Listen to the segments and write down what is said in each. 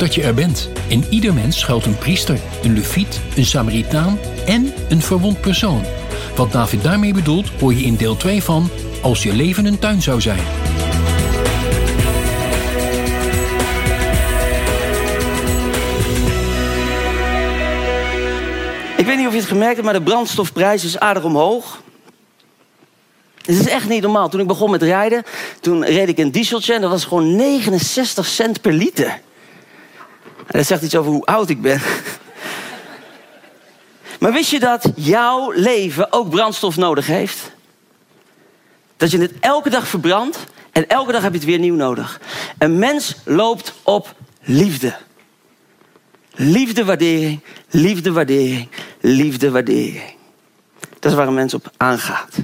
Dat je er bent. In ieder mens schuilt een priester, een leviet, een samaritaan en een verwond persoon. Wat David daarmee bedoelt, hoor je in deel 2 van Als je leven een tuin zou zijn. Ik weet niet of je het gemerkt hebt, maar de brandstofprijs is aardig omhoog. Het is echt niet normaal. Toen ik begon met rijden, toen reed ik een dieseltje en dat was gewoon 69 cent per liter. En dat zegt iets over hoe oud ik ben. Maar wist je dat jouw leven ook brandstof nodig heeft? Dat je het elke dag verbrandt en elke dag heb je het weer nieuw nodig. Een mens loopt op liefde. Liefde, waardering, liefde, waardering, liefde, waardering. Dat is waar een mens op aangaat.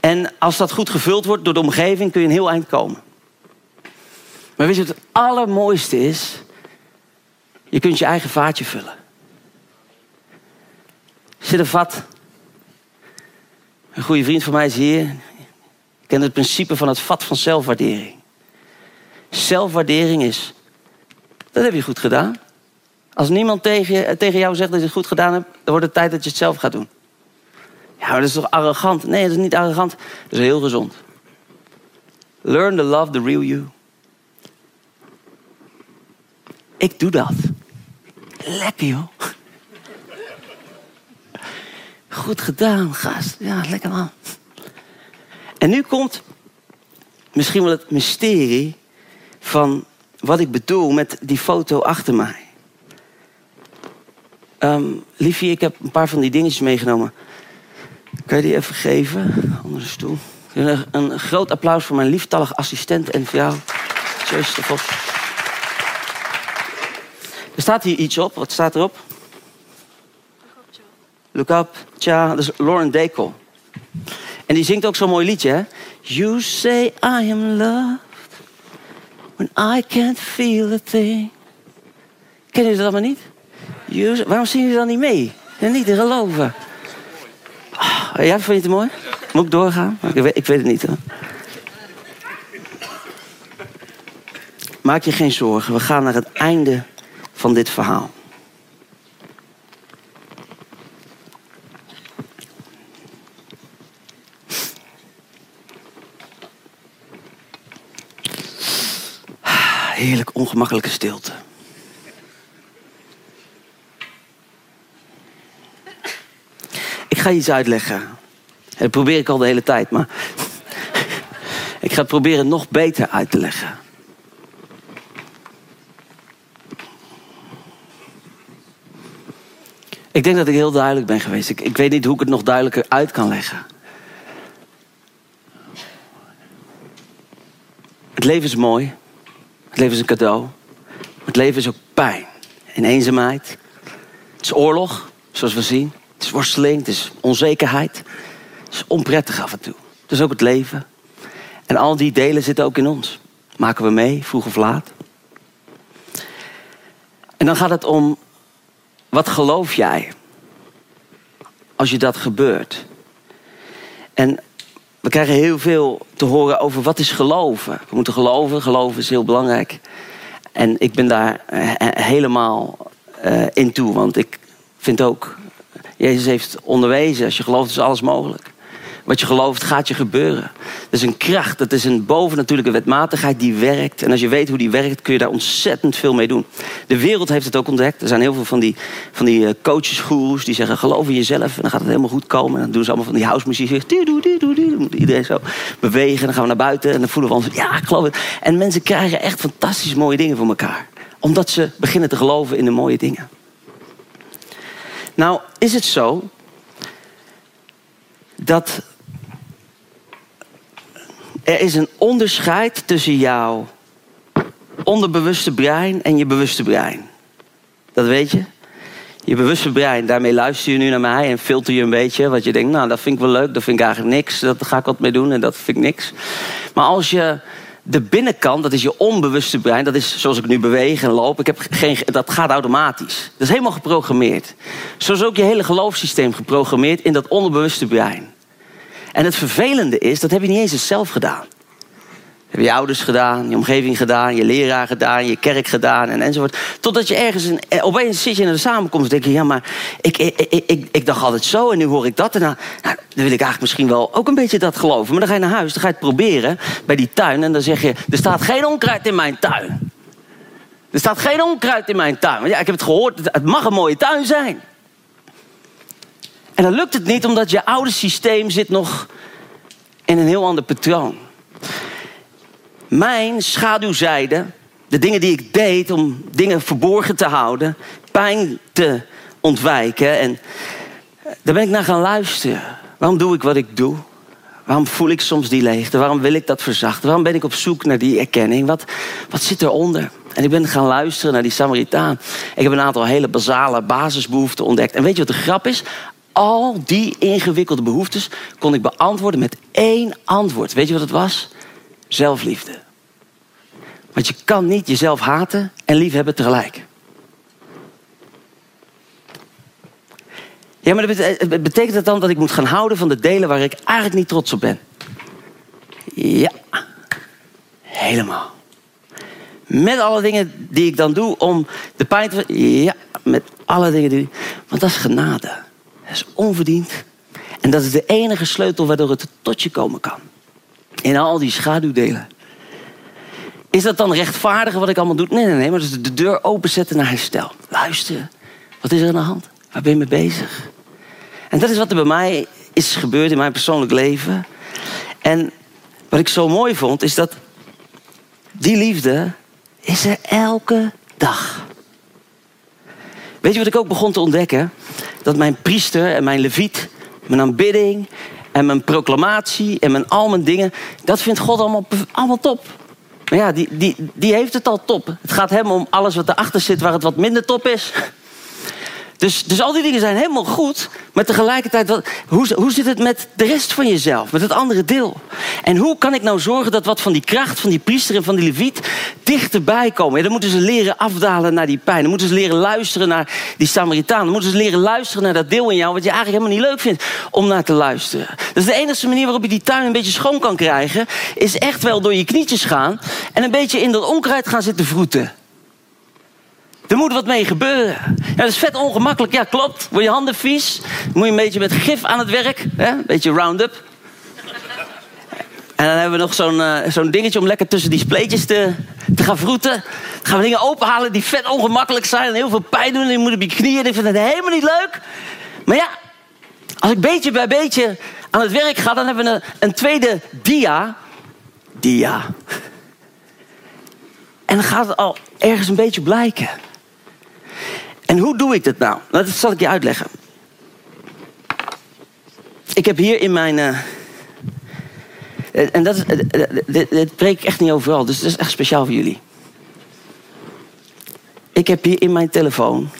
En als dat goed gevuld wordt door de omgeving, kun je een heel eind komen. Maar weet je wat het allermooiste is? Je kunt je eigen vaatje vullen. Zit een vat. Een goede vriend van mij is hier. Ken het principe van het vat van zelfwaardering. Zelfwaardering is, dat heb je goed gedaan. Als niemand tegen, tegen jou zegt dat je het goed gedaan hebt, dan wordt het tijd dat je het zelf gaat doen. Ja, maar dat is toch arrogant? Nee, dat is niet arrogant. Dat is heel gezond. Learn to love the real you. Ik doe dat. Lekker joh. Goed gedaan, gast. Ja, lekker man. En nu komt misschien wel het mysterie van wat ik bedoel met die foto achter mij. Um, liefje, ik heb een paar van die dingetjes meegenomen. Kan je die even geven? Onder de stoel. Een, groot applaus voor mijn lieftallige assistent en voor jou. Joyce de Vos. Staat hier iets op. Wat staat erop? Look up, tja, dat is Lauren Daigle. En die zingt ook zo'n mooi liedje, hè? You say I am loved when I can't feel a thing. Ken je dat allemaal niet? Waarom zien jullie dan niet mee? En niet geloven. Oh, ja, vind je het mooi? Moet ik doorgaan? Ik weet, ik weet het niet. Maak je geen zorgen, we gaan naar het einde van dit verhaal. Heerlijk ongemakkelijke stilte. Ik ga iets uitleggen. Dat probeer ik al de hele tijd, maar ik ga het proberen nog beter uit te leggen. Ik denk dat ik heel duidelijk ben geweest. Ik, ik weet niet hoe ik het nog duidelijker uit kan leggen. Het leven is mooi. Het leven is een cadeau. Het leven is ook pijn en eenzaamheid. Het is oorlog, zoals we zien. Het is worsteling, het is onzekerheid. Het is onprettig af en toe. Het is ook het leven. En al die delen zitten ook in ons. Maken we mee, vroeg of laat. En dan gaat het om, wat geloof jij als je dat gebeurt? En we krijgen heel veel te horen over wat is geloven. We moeten geloven, geloven is heel belangrijk. En ik ben daar eh, helemaal uh, in toe, want ik vind ook, Jezus heeft onderwezen, als je gelooft is alles mogelijk. Wat je gelooft gaat je gebeuren. Dat is een kracht, dat is een bovennatuurlijke wetmatigheid die werkt. En als je weet hoe die werkt, kun je daar ontzettend veel mee doen. De wereld heeft het ook ontdekt. Er zijn heel veel van die, van die eh, coaches, die zeggen geloof in jezelf en dan gaat het helemaal goed komen. En dan doen ze allemaal van die house muziek. Iedereen zo bewegen. En dan gaan we naar buiten en dan voelen we ons, ja, ik geloof het. En mensen krijgen echt fantastisch mooie dingen voor elkaar. Omdat ze beginnen te geloven in de mooie dingen. Nou, is het zo dat er is een onderscheid tussen jouw onderbewuste brein en je bewuste brein. Dat weet je. Je bewuste brein, daarmee luister je nu naar mij en filter je een beetje. Wat je denkt, nou, dat vind ik wel leuk, dat vind ik eigenlijk niks. Dat ga ik wat mee doen en dat vind ik niks. Maar als je de binnenkant, dat is je onbewuste brein, dat is zoals ik nu beweeg en loop, ik heb geen, dat gaat automatisch. Dat is helemaal geprogrammeerd. Zo is ook je hele geloofssysteem geprogrammeerd in dat onbewuste brein. En het vervelende is, dat heb je niet eens zelf gedaan. Heb je ouders gedaan, je omgeving gedaan, je leraar gedaan, je kerk gedaan en enzovoort. Totdat je ergens, in, eh, opeens zit je in een samenkomst en denk je, ja maar ik, ik, ik, ik, dacht altijd zo en nu hoor ik dat. En nou, nou, dan wil ik eigenlijk misschien wel ook een beetje dat geloven. Maar dan ga je naar huis, dan ga je het proberen bij die tuin en dan zeg je, er staat geen onkruid in mijn tuin. Er staat geen onkruid in mijn tuin. Ja, ik heb het gehoord, het mag een mooie tuin zijn. En dan lukt het niet omdat je oude systeem zit nog in een heel ander patroon. Mijn schaduwzijde, de dingen die ik deed om dingen verborgen te houden, pijn te ontwijken. En daar ben ik naar gaan luisteren. Waarom doe ik wat ik doe? Waarom voel ik soms die leegte? Waarom wil ik dat verzachten? Waarom ben ik op zoek naar die erkenning? Wat, wat zit eronder? En ik ben gaan luisteren naar die Samaritaan. Ik heb een aantal hele basale basisbehoeften ontdekt. En weet je wat de grap is? Al die ingewikkelde behoeftes kon ik beantwoorden met één antwoord. Weet je wat het was? Zelfliefde. Want je kan niet jezelf haten en liefhebben tegelijk. Ja, maar betekent dat dan dat ik moet gaan houden van de delen waar ik eigenlijk niet trots op ben? Ja, helemaal. Met alle dingen die ik dan doe om de pijn te. Ja, met alle dingen die. Want dat is genade. Dat is onverdiend. En dat is de enige sleutel waardoor het tot je komen kan. In al die schaduwdelen. Is dat dan rechtvaardig wat ik allemaal doe? Nee, nee, nee. Maar dat is de deur openzetten naar herstel. Luister. Wat is er aan de hand? Waar ben je mee bezig? En dat is wat er bij mij is gebeurd in mijn persoonlijk leven. En wat ik zo mooi vond, is dat die liefde is er elke dag. Weet je wat ik ook begon te ontdekken? Dat mijn priester en mijn leviet, mijn aanbidding en mijn proclamatie en mijn, al mijn dingen, dat vindt God allemaal, allemaal top. Maar ja, die, die, die heeft het al top. Het gaat hem om alles wat erachter zit waar het wat minder top is. Dus, dus al die dingen zijn helemaal goed. Maar tegelijkertijd, wat, hoe, zit het met de rest van jezelf? Met het andere deel? En hoe kan ik nou zorgen dat wat van die kracht van die priester en van die leviet dichterbij komen? Ja, dan moeten ze leren afdalen naar die pijn. Dan moeten ze leren luisteren naar die Samaritaan. Dan moeten ze leren luisteren naar dat deel in jou wat je eigenlijk helemaal niet leuk vindt om naar te luisteren. Dus de enige manier waarop je die tuin een beetje schoon kan krijgen, is echt wel door je knietjes gaan en een beetje in dat onkruid gaan zitten vroeten. Er moet wat mee gebeuren. Ja, dat is vet ongemakkelijk. Ja, klopt. Word je handen vies? moet je een beetje met gif aan het werk. Hè? Een beetje round-up. En dan hebben we nog zo'n zo'n dingetje om lekker tussen die spleetjes te, te gaan vroeten. Dan gaan we dingen openhalen die vet ongemakkelijk zijn en heel veel pijn doen. En je moet op je knieën. Ik vind het helemaal niet leuk. Maar ja, als ik beetje bij beetje aan het werk ga, dan hebben we een, een tweede dia. Dia. En dan gaat het al ergens een beetje blijken. En hoe doe ik dat nou? Dat zal ik je uitleggen. Ik heb hier in mijn. Uh, en dat is, dit, dit preek ik echt niet overal, dus dat is echt speciaal voor jullie. Ik heb hier in mijn telefoon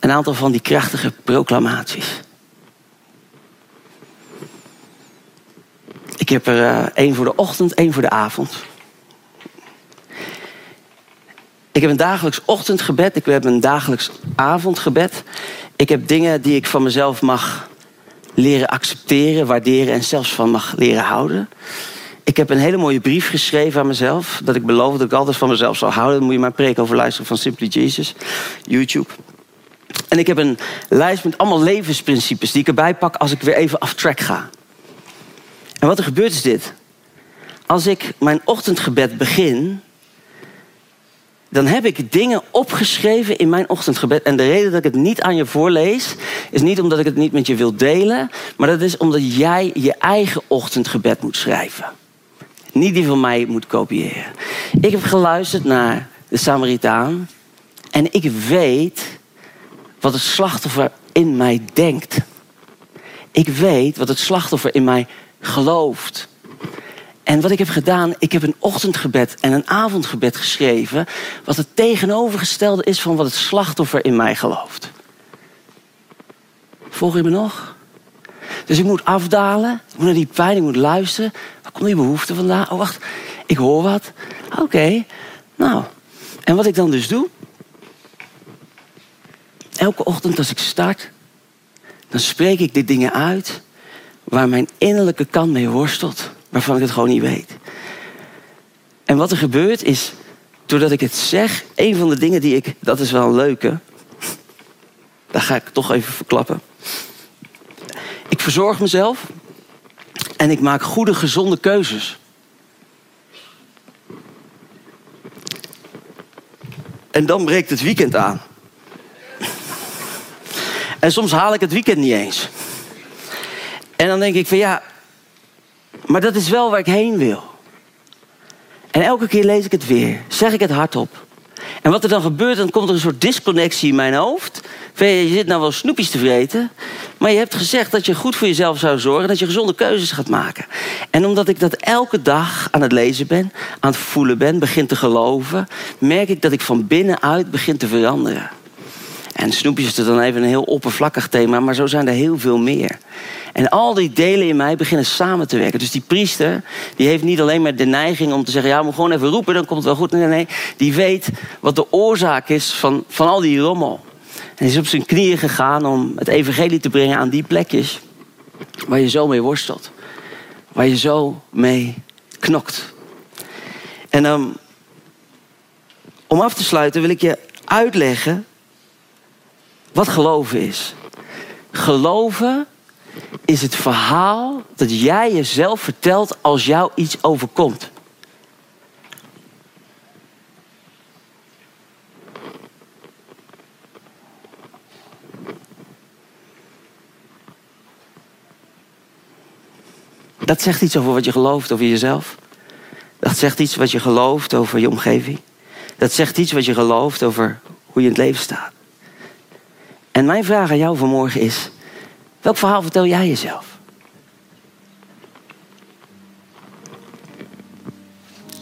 een aantal van die krachtige proclamaties. Ik heb er één voor de ochtend, één voor de avond. Ik heb een dagelijks ochtendgebed. Ik heb een dagelijks avondgebed. Ik heb dingen die ik van mezelf mag leren accepteren, waarderen en zelfs van mag leren houden. Ik heb een hele mooie brief geschreven aan mezelf. Dat ik beloof dat ik altijd van mezelf zal houden. Dan moet je maar preek over luisteren van Simply Jesus. YouTube. En ik heb een lijst met allemaal levensprincipes die ik erbij pak als ik weer even af track ga. En wat er gebeurt is dit. Als ik mijn ochtendgebed begin, dan heb ik dingen opgeschreven in mijn ochtendgebed. En de reden dat ik het niet aan je voorlees, is niet omdat ik het niet met je wil delen, maar dat is omdat jij je eigen ochtendgebed moet schrijven. Niet die van mij moet kopiëren. Ik heb geluisterd naar de Samaritaan en ik weet wat het slachtoffer in mij denkt. Ik weet wat het slachtoffer in mij gelooft. En wat ik heb gedaan, ik heb een ochtendgebed en een avondgebed geschreven. Wat het tegenovergestelde is van wat het slachtoffer in mij gelooft. Volg je me nog? Dus ik moet afdalen, ik moet naar die pijn, ik moet luisteren. Waar komt die behoefte vandaan? Oh, wacht, ik hoor wat. Oké, nou. En wat ik dan dus doe, elke ochtend als ik start, dan spreek ik dit dingen uit waar mijn innerlijke kant mee worstelt, waarvan ik het gewoon niet weet. En wat er gebeurt is, doordat ik het zeg, een van de dingen die ik, dat is wel een leuke, daar ga ik toch even verklappen. Ik verzorg mezelf en ik maak goede, gezonde keuzes. En dan breekt het weekend aan. En soms haal ik het weekend niet eens. En dan denk ik van ja, maar dat is wel waar ik heen wil. En elke keer lees ik het weer, zeg ik het hardop. En wat er dan gebeurt, dan komt er een soort disconnectie in mijn hoofd. Je zit nou wel snoepjes te vreten, maar je hebt gezegd dat je goed voor jezelf zou zorgen, dat je gezonde keuzes gaat maken. En omdat ik dat elke dag aan het lezen ben, aan het voelen ben, begin te geloven, merk ik dat ik van binnenuit begin te veranderen. En snoepjes is dan even een heel oppervlakkig thema, maar zo zijn er heel veel meer. En al die delen in mij beginnen samen te werken. Dus die priester, die heeft niet alleen maar de neiging om te zeggen... ja, moet gewoon even roepen, dan komt het wel goed. Nee, nee, die weet wat de oorzaak is van, van al die rommel. En is op zijn knieën gegaan om het evangelie te brengen aan die plekjes... waar je zo mee worstelt. Waar je zo mee knokt. En um, om af te sluiten wil ik je uitleggen wat geloven is. Geloven is het verhaal dat jij jezelf vertelt als jou iets overkomt. Dat zegt iets over wat je gelooft over jezelf. Dat zegt iets wat je gelooft over je omgeving. Dat zegt iets wat je gelooft over hoe je in het leven staat. En mijn vraag aan jou vanmorgen is: welk verhaal vertel jij jezelf?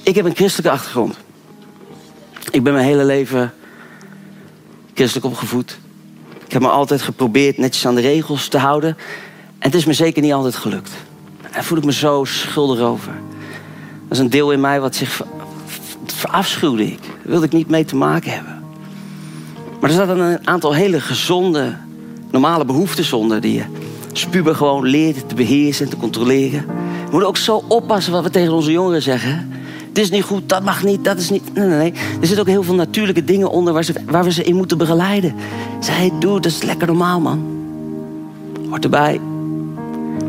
Ik heb een christelijke achtergrond. Ik ben mijn hele leven christelijk opgevoed. Ik heb me altijd geprobeerd netjes aan de regels te houden. En het is me zeker niet altijd gelukt. Daar voel ik me zo schuldig over. Dat is een deel in mij wat zich verafschuwde ik. Daar wilde ik niet mee te maken hebben. Maar er zaten een aantal hele gezonde, normale behoeftes onder die je spuber gewoon leert te beheersen en te controleren. We moeten ook zo oppassen wat we tegen onze jongeren zeggen. Dit is niet goed, dat mag niet, dat is niet. Nee, nee, nee. Er zitten ook heel veel natuurlijke dingen onder waar, ze, waar we ze in moeten begeleiden. Zij, doe, dat is lekker normaal, man. Hoort erbij.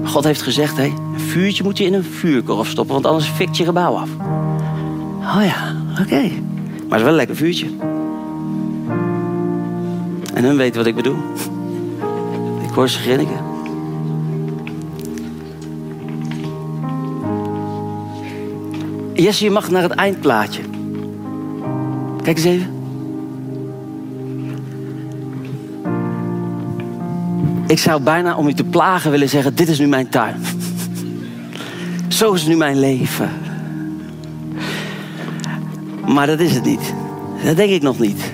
God heeft gezegd, hé, een vuurtje moet je in een vuurkorf stoppen, want anders fikt je gebouw af. Oh ja, oké. Maar het is wel een lekker vuurtje. En hun weten wat ik bedoel. Ze grinniken. Jesse, je mag naar het eindplaatje. Kijk eens even. Ik zou bijna om u te plagen willen zeggen: Dit is nu mijn tuin. Zo is nu mijn leven. Maar dat is het niet. Dat denk ik nog niet.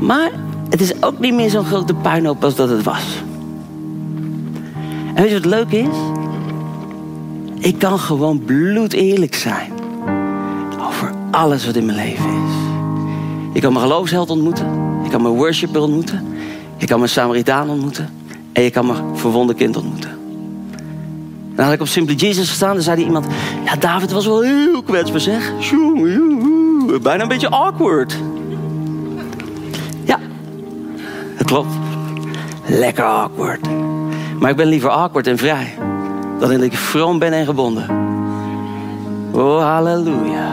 Maar het is ook niet meer zo'n grote puinhoop als dat het was. En weet je wat leuk is? Ik kan gewoon bloed eerlijk zijn. Over alles wat in mijn leven is. Ik kan mijn geloofsheld ontmoeten. Ik kan mijn worshipper ontmoeten. Ik kan mijn Samaritaan ontmoeten. En je kan mijn verwonde kind ontmoeten. Dan had ik op Simply Jesus gestaan. Dan zei er iemand... Ja, David was wel heel kwetsbaar zeg. Bijna een beetje awkward. Klopt. Lekker awkward. Maar ik ben liever awkward en vrij. Dan dat ik vroom ben en gebonden. Oh, halleluja.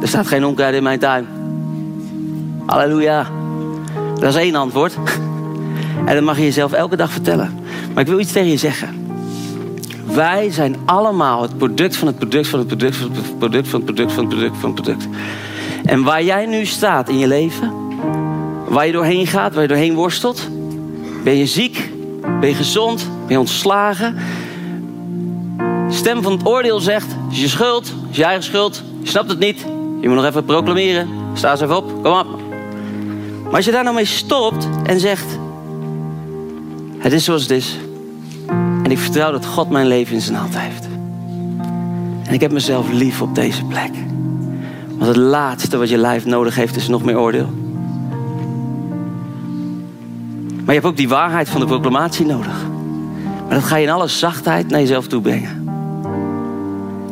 Er staat geen onkruid in mijn tuin. Halleluja. Dat is één antwoord. En dat mag je jezelf elke dag vertellen. Maar ik wil iets tegen je zeggen. Wij zijn allemaal het product van het product van het product van het product van het product van het product van het product. En waar jij nu staat in je leven, Waar je doorheen gaat, waar je doorheen worstelt. Ben je ziek? Ben je gezond? Ben je ontslagen? stem van het oordeel zegt: het is je schuld, het is je eigen schuld, je snapt het niet, je moet nog even proclameren, sta eens even op, kom op. Maar als je daar nou mee stopt en zegt: het is zoals het is, en ik vertrouw dat God mijn leven in zijn hand heeft. En ik heb mezelf lief op deze plek. Want het laatste wat je lijf nodig heeft is nog meer oordeel. Maar je hebt ook die waarheid van de proclamatie nodig. Maar dat ga je in alle zachtheid naar jezelf toe brengen.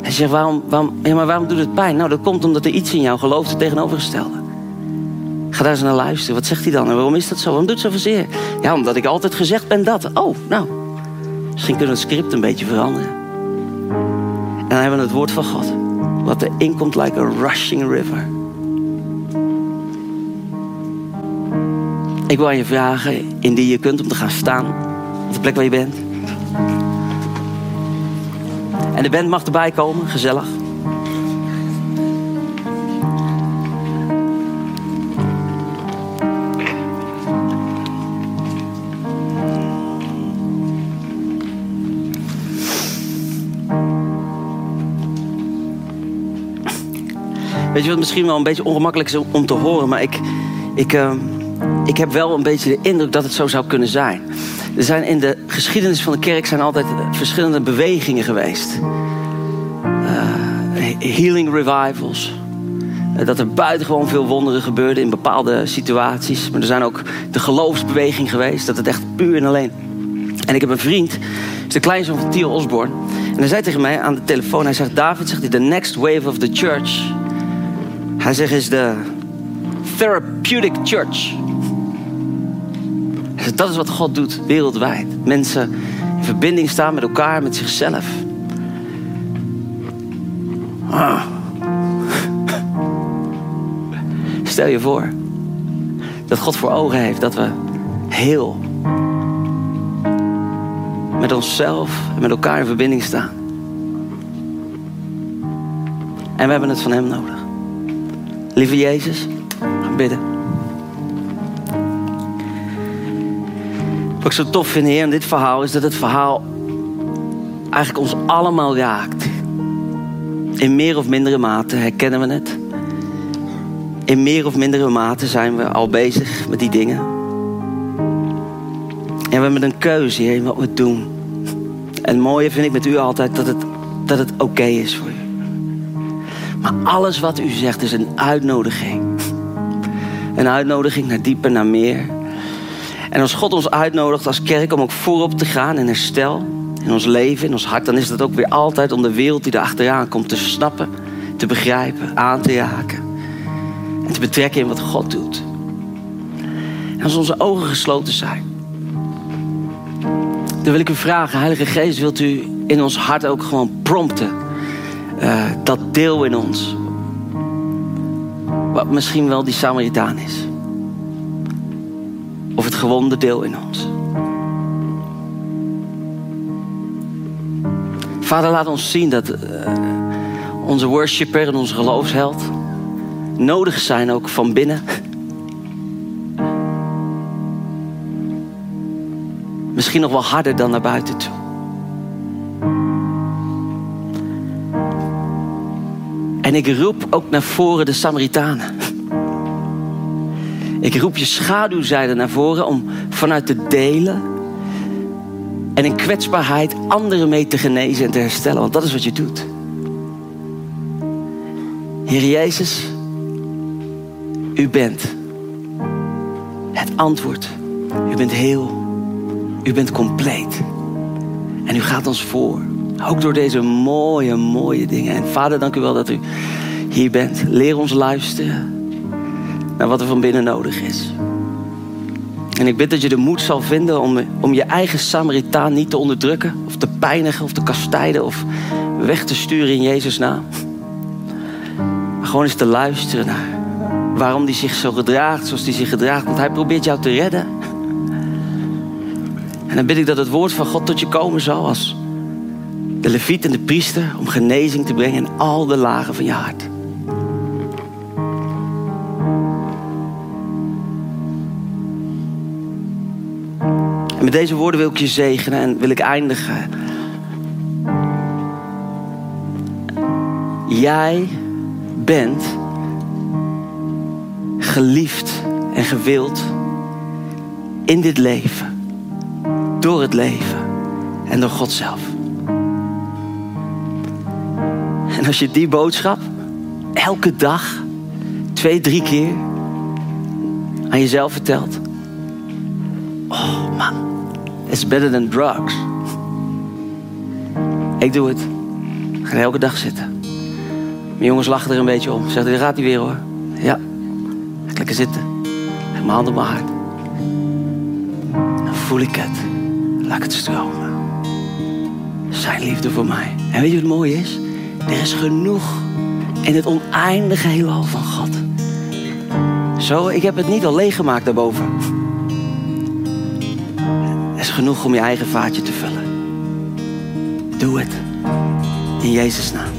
En je zegt, waarom, waarom, ja, maar waarom doet het pijn? Nou, dat komt omdat er iets in jou gelooft het tegenovergestelde. Ga daar eens naar luisteren. Wat zegt hij dan? En waarom is dat zo? Waarom doet het zo zeer? Ja, omdat ik altijd gezegd ben dat. Oh, nou. Misschien kunnen we het script een beetje veranderen. En dan hebben we het woord van God. Wat er inkomt like a rushing river. Ik wil aan je vragen, indien je kunt, om te gaan staan. Op de plek waar je bent. En de band mag erbij komen, gezellig. Weet je wat misschien wel een beetje ongemakkelijk is om te horen, maar ik, ik, uh, ik heb wel een beetje de indruk dat het zo zou kunnen zijn. Er zijn in de geschiedenis van de kerk zijn altijd verschillende bewegingen geweest. Uh, healing revivals. Uh, dat er buitengewoon veel wonderen gebeurden in bepaalde situaties. Maar er zijn ook de geloofsbeweging geweest. Dat het echt puur en alleen. En ik heb een vriend, is de kleinzoon van Theo Osborne. En hij zei tegen mij aan de telefoon, hij zegt... David, zegt hij, the next wave of the church... Hij zegt, is de therapeutic church. Dat is wat God doet wereldwijd. Mensen in verbinding staan met elkaar, met zichzelf. Ah. Stel je voor dat God voor ogen heeft dat we heel met onszelf en met elkaar in verbinding staan. En we hebben het van Hem nodig. Lieve Jezus, bidden. Wat ik zo tof vind, Heer, in dit verhaal is dat het verhaal eigenlijk ons allemaal raakt. In meer of mindere mate herkennen we het. In meer of mindere mate zijn we al bezig met die dingen. En we hebben een keuze, Heer, in wat we doen. En het mooie vind ik met u altijd dat het, dat het oké is voor u. Maar alles wat u zegt is een uitnodiging. Een uitnodiging naar dieper, naar meer. En als God ons uitnodigt als kerk om ook voorop te gaan in herstel, in ons leven, in ons hart, dan is dat ook weer altijd om de wereld die er achteraan komt te snappen, te begrijpen, aan te raken. En te betrekken in wat God doet. En als onze ogen gesloten zijn, dan wil ik u vragen, Heilige Geest, wilt u in ons hart ook gewoon prompten? Uh, dat deel in ons, wat misschien wel die Samaritaan is gewonde deel in ons. Vader, laat ons zien dat uh, onze worshipper en onze geloofsheld nodig zijn ook van binnen. Misschien nog wel harder dan naar buiten toe. En ik roep ook naar voren de Samaritanen. Ik roep je schaduwzijde naar voren om vanuit te delen en in kwetsbaarheid anderen mee te genezen en te herstellen. Want dat is wat je doet. Heer Jezus, u bent het antwoord. U bent heel. U bent compleet. En u gaat ons voor. Ook door deze mooie, mooie dingen. En vader, dank u wel dat u hier bent. Leer ons luisteren naar wat er van binnen nodig is. En ik bid dat je de moed zal vinden om, om je eigen Samaritaan niet te onderdrukken, of te pijnigen, of te kastijden, of weg te sturen in Jezus' naam. Maar gewoon eens te luisteren naar waarom hij zich zo gedraagt zoals hij zich gedraagt. Want hij probeert jou te redden. En dan bid ik dat het woord van God tot je komen zal als de leviet en de priester om genezing te brengen in al de lagen van je hart. Met deze woorden wil ik je zegenen en wil ik eindigen. Jij bent geliefd en gewild in dit leven. Door het leven en door God zelf. En als je die boodschap elke dag, twee, drie keer aan jezelf vertelt. Oh man, it's better than drugs. Ik doe het. Ik ga elke dag zitten. Mijn jongens lachen er een beetje om. Zeggen, daar gaat hij weer hoor. Ja, ik lekker zitten. Leg mijn hand op mijn hart. Dan voel ik het. Laat ik het stromen. Zijn liefde voor mij. En weet je wat het mooie is? Er is genoeg in het oneindige heelal van God. Zo, ik heb het niet al leeggemaakt daarboven. Is genoeg om je eigen vaatje te vullen. Doe het. In Jezus' naam.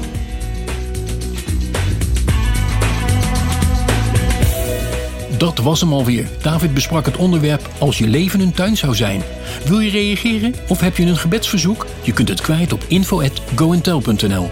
Dat was hem alweer. David besprak het onderwerp als je leven een tuin zou zijn. Wil je reageren of heb je een gebedsverzoek? Je kunt het kwijt op info@goentel.nl.